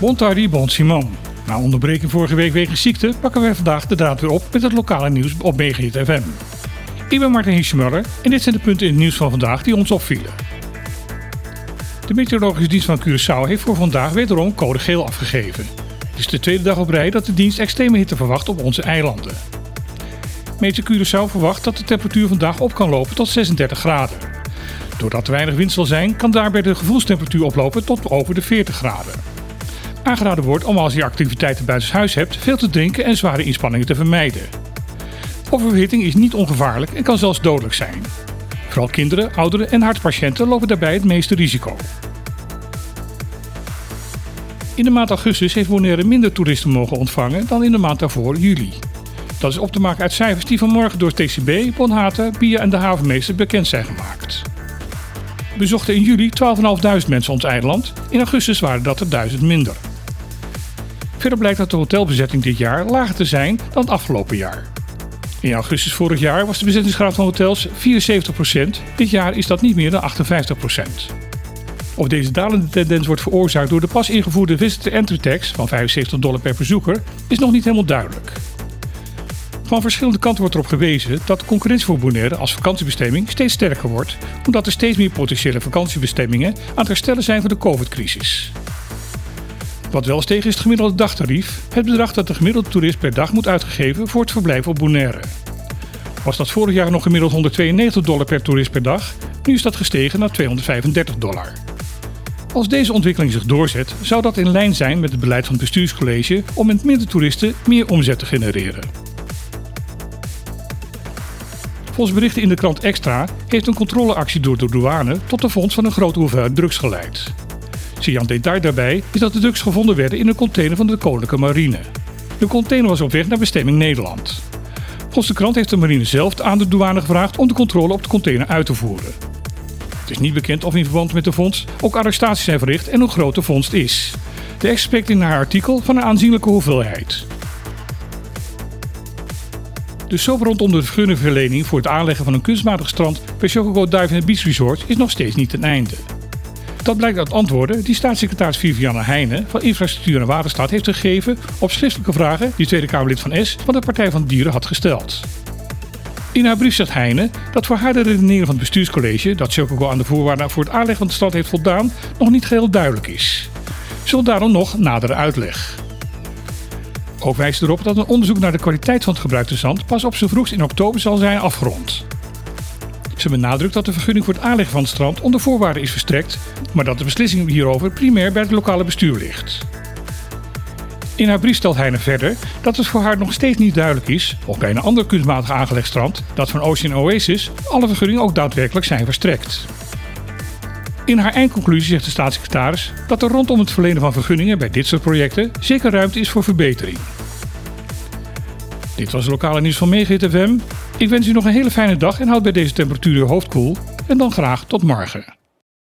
Bontardi Bon Simon. Na onderbreking vorige week wegens ziekte pakken wij vandaag de draad weer op met het lokale nieuws op Megahit FM. Ik ben Martin Hiesmuller en dit zijn de punten in het nieuws van vandaag die ons opvielen. De meteorologische dienst van Curaçao heeft voor vandaag wederom code geel afgegeven. Het is de tweede dag op rij dat de dienst extreme hitte verwacht op onze eilanden. Meter Curaçao verwacht dat de temperatuur vandaag op kan lopen tot 36 graden. Doordat er weinig wind zal zijn, kan daarbij de gevoelstemperatuur oplopen tot over de 40 graden. Aangeraden wordt om als je activiteiten buitenshuis hebt veel te drinken en zware inspanningen te vermijden. Oververhitting is niet ongevaarlijk en kan zelfs dodelijk zijn. Vooral kinderen, ouderen en hartpatiënten lopen daarbij het meeste risico. In de maand augustus heeft Bonaire minder toeristen mogen ontvangen dan in de maand daarvoor, juli. Dat is op te maken uit cijfers die vanmorgen door TCB, Bonhata, Bia en de havenmeester bekend zijn gemaakt. Bezochten in juli 12.500 mensen ons eiland, in augustus waren dat er 1000 minder. Verder blijkt dat de hotelbezetting dit jaar lager te zijn dan het afgelopen jaar. In augustus vorig jaar was de bezettingsgraad van hotels 74%, dit jaar is dat niet meer dan 58%. Of deze dalende tendens wordt veroorzaakt door de pas ingevoerde visitor entry tax van 75 dollar per bezoeker is nog niet helemaal duidelijk. Van verschillende kanten wordt erop gewezen dat de concurrentie voor Bonaire als vakantiebestemming steeds sterker wordt, omdat er steeds meer potentiële vakantiebestemmingen aan het herstellen zijn van de COVID-crisis. Wat wel is tegen is het gemiddelde dagtarief, het bedrag dat de gemiddelde toerist per dag moet uitgeven voor het verblijf op Bonaire. Was dat vorig jaar nog gemiddeld 192 dollar per toerist per dag, nu is dat gestegen naar 235 dollar. Als deze ontwikkeling zich doorzet, zou dat in lijn zijn met het beleid van het bestuurscollege om met minder toeristen meer omzet te genereren. Volgens berichten in de krant Extra heeft een controleactie door de douane tot de vondst van een grote hoeveelheid drugs geleid. Sian detail daarbij is dat de drugs gevonden werden in een container van de Koninklijke Marine. De container was op weg naar bestemming Nederland. Volgens de krant heeft de marine zelf aan de douane gevraagd om de controle op de container uit te voeren. Het is niet bekend of in verband met de vondst ook arrestaties zijn verricht en hoe groot de vondst is. De ex spreekt in haar artikel van een aanzienlijke hoeveelheid. De soap rondom de vergunningverlening voor het aanleggen van een kunstmatig strand bij Chocogo Dive Beach Resort is nog steeds niet ten einde. Dat blijkt uit antwoorden die staatssecretaris Vivianne Heijnen van Infrastructuur en Waterstaat heeft gegeven op schriftelijke vragen die Tweede Kamerlid van S van de Partij van Dieren had gesteld. In haar brief zegt Heijnen dat voor haar de redenering van het bestuurscollege dat Chocogo aan de voorwaarden voor het aanleggen van de strand heeft voldaan nog niet geheel duidelijk is. Zult daarom nog nadere uitleg. Ook wijst erop dat een onderzoek naar de kwaliteit van het gebruikte zand pas op zijn vroegst in oktober zal zijn afgerond. Ze benadrukt dat de vergunning voor het aanleggen van het strand onder voorwaarden is verstrekt, maar dat de beslissing hierover primair bij het lokale bestuur ligt. In haar brief stelt Heine verder dat het voor haar nog steeds niet duidelijk is, of bij een ander kunstmatig aangelegd strand, dat van Ocean Oasis, alle vergunningen ook daadwerkelijk zijn verstrekt. In haar eindconclusie zegt de staatssecretaris dat er rondom het verlenen van vergunningen bij dit soort projecten zeker ruimte is voor verbetering. Dit was lokale nieuws van Megahit FM. Ik wens u nog een hele fijne dag en houd bij deze temperatuur uw hoofd koel. En dan graag tot morgen.